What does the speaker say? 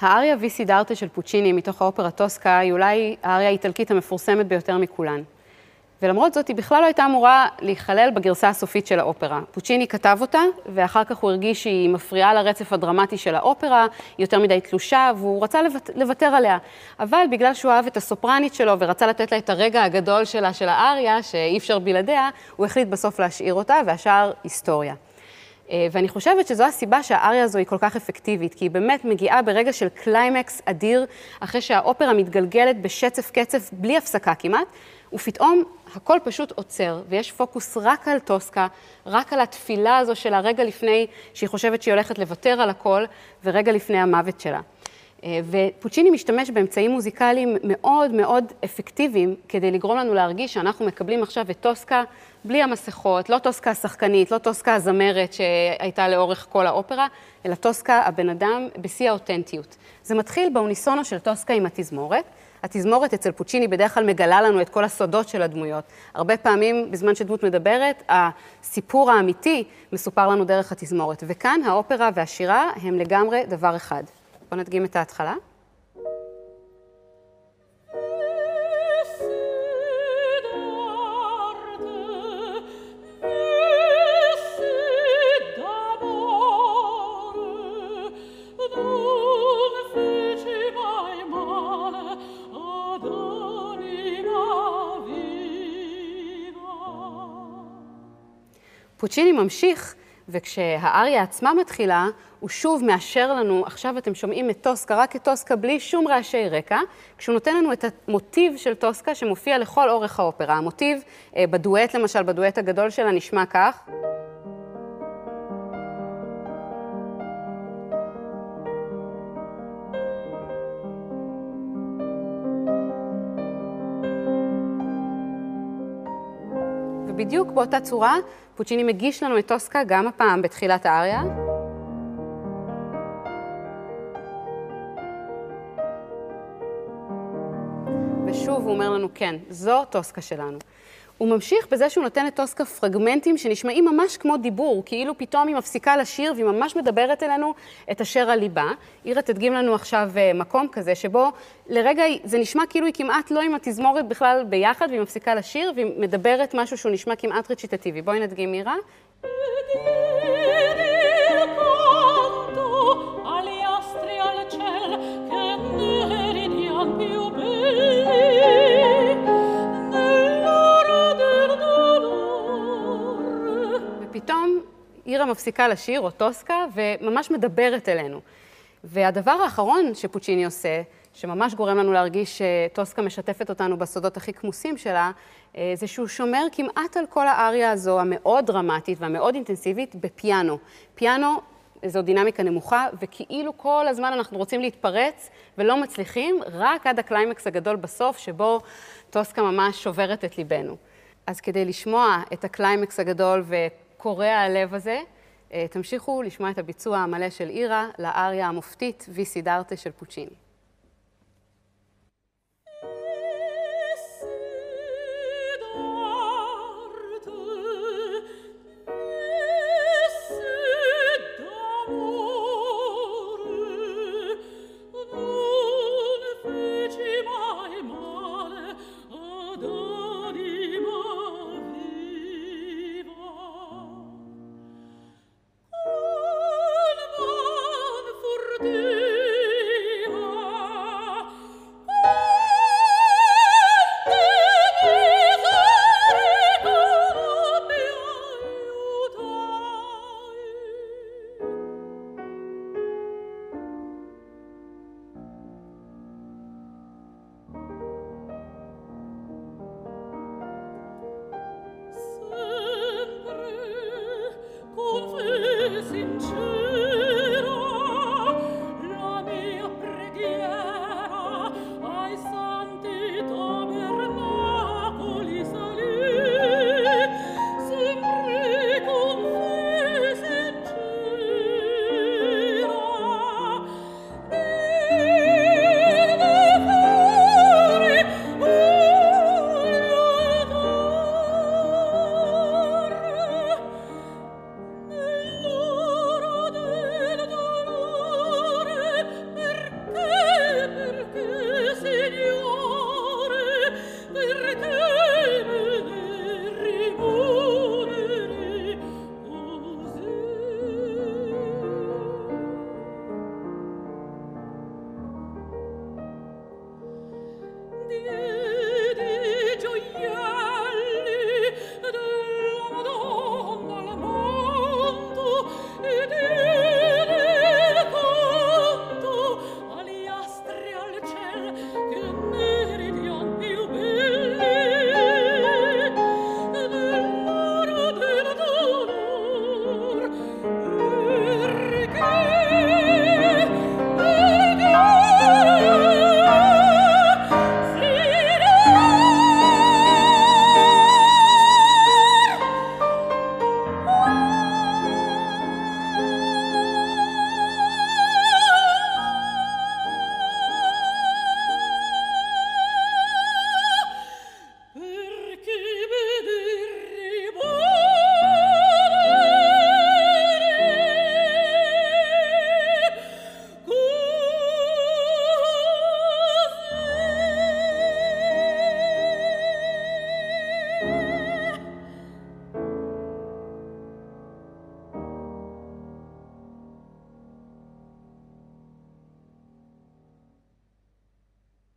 האריה ויסי דארטה של פוצ'יני מתוך האופרה טוסקה היא אולי האריה האיטלקית המפורסמת ביותר מכולן. ולמרות זאת, היא בכלל לא הייתה אמורה להיכלל בגרסה הסופית של האופרה. פוצ'יני כתב אותה, ואחר כך הוא הרגיש שהיא מפריעה לרצף הדרמטי של האופרה, היא יותר מדי תלושה, והוא רצה לוותר עליה. אבל בגלל שהוא אהב את הסופרנית שלו ורצה לתת לה את הרגע הגדול שלה, של האריה, שאי אפשר בלעדיה, הוא החליט בסוף להשאיר אותה, והשאר היסטוריה. אה, ואני חושבת שזו הסיבה שהאריה הזו היא כל כך אפקטיבית, כי היא באמת מגיעה ברגע של קליימקס אדיר, אחרי שהאופרה מתגלגלת בשצף קצף, בלי הפסקה כמעט, ופתאום הכל פשוט עוצר, ויש פוקוס רק על טוסקה, רק על התפילה הזו של הרגע לפני שהיא חושבת שהיא הולכת לוותר על הכל, ורגע לפני המוות שלה. אה, ופוצ'יני משתמש באמצעים מוזיקליים מאוד מאוד אפקטיביים כדי לגרום לנו להרגיש שאנחנו מקבלים עכשיו את טוסקה בלי המסכות, לא טוסקה השחקנית, לא טוסקה הזמרת שהייתה לאורך כל האופרה, אלא טוסקה הבן אדם בשיא האותנטיות. זה מתחיל באוניסונו של טוסקה עם התזמורת. התזמורת אצל פוצ'יני בדרך כלל מגלה לנו את כל הסודות של הדמויות. הרבה פעמים, בזמן שדמות מדברת, הסיפור האמיתי מסופר לנו דרך התזמורת. וכאן האופרה והשירה הם לגמרי דבר אחד. בואו נדגים את ההתחלה. פוצ'יני ממשיך, וכשהאריה עצמה מתחילה, הוא שוב מאשר לנו, עכשיו אתם שומעים את טוסקה, רק את טוסקה בלי שום רעשי רקע, כשהוא נותן לנו את המוטיב של טוסקה שמופיע לכל אורך האופרה. המוטיב אה, בדואט, למשל, בדואט הגדול שלה נשמע כך. ובדיוק באותה צורה, פוצ'יני מגיש לנו את טוסקה גם הפעם בתחילת האריה. ושוב הוא אומר לנו, כן, זו טוסקה שלנו. הוא ממשיך בזה שהוא נותן לטוסקה פרגמנטים שנשמעים ממש כמו דיבור, כאילו פתאום היא מפסיקה לשיר והיא ממש מדברת אלינו את אשר על ליבה. אירה תדגים לנו עכשיו אה, מקום כזה, שבו לרגע זה נשמע כאילו היא כמעט לא עם התזמורת בכלל ביחד, והיא מפסיקה לשיר, והיא מדברת משהו שהוא נשמע כמעט רציטטיבי. בואי נדגים אירה. אירה מפסיקה לשיר, או טוסקה, וממש מדברת אלינו. והדבר האחרון שפוצ'יני עושה, שממש גורם לנו להרגיש שטוסקה משתפת אותנו בסודות הכי כמוסים שלה, אה, זה שהוא שומר כמעט על כל האריה הזו, המאוד דרמטית והמאוד אינטנסיבית, בפיאנו. פיאנו זו דינמיקה נמוכה, וכאילו כל הזמן אנחנו רוצים להתפרץ ולא מצליחים, רק עד הקליימקס הגדול בסוף, שבו טוסקה ממש שוברת את ליבנו. אז כדי לשמוע את הקליימקס הגדול קורע הלב הזה. אה, תמשיכו לשמוע את הביצוע המלא של אירה לאריה המופתית Vissi d'arte של פוצ'יני. Oh. 你。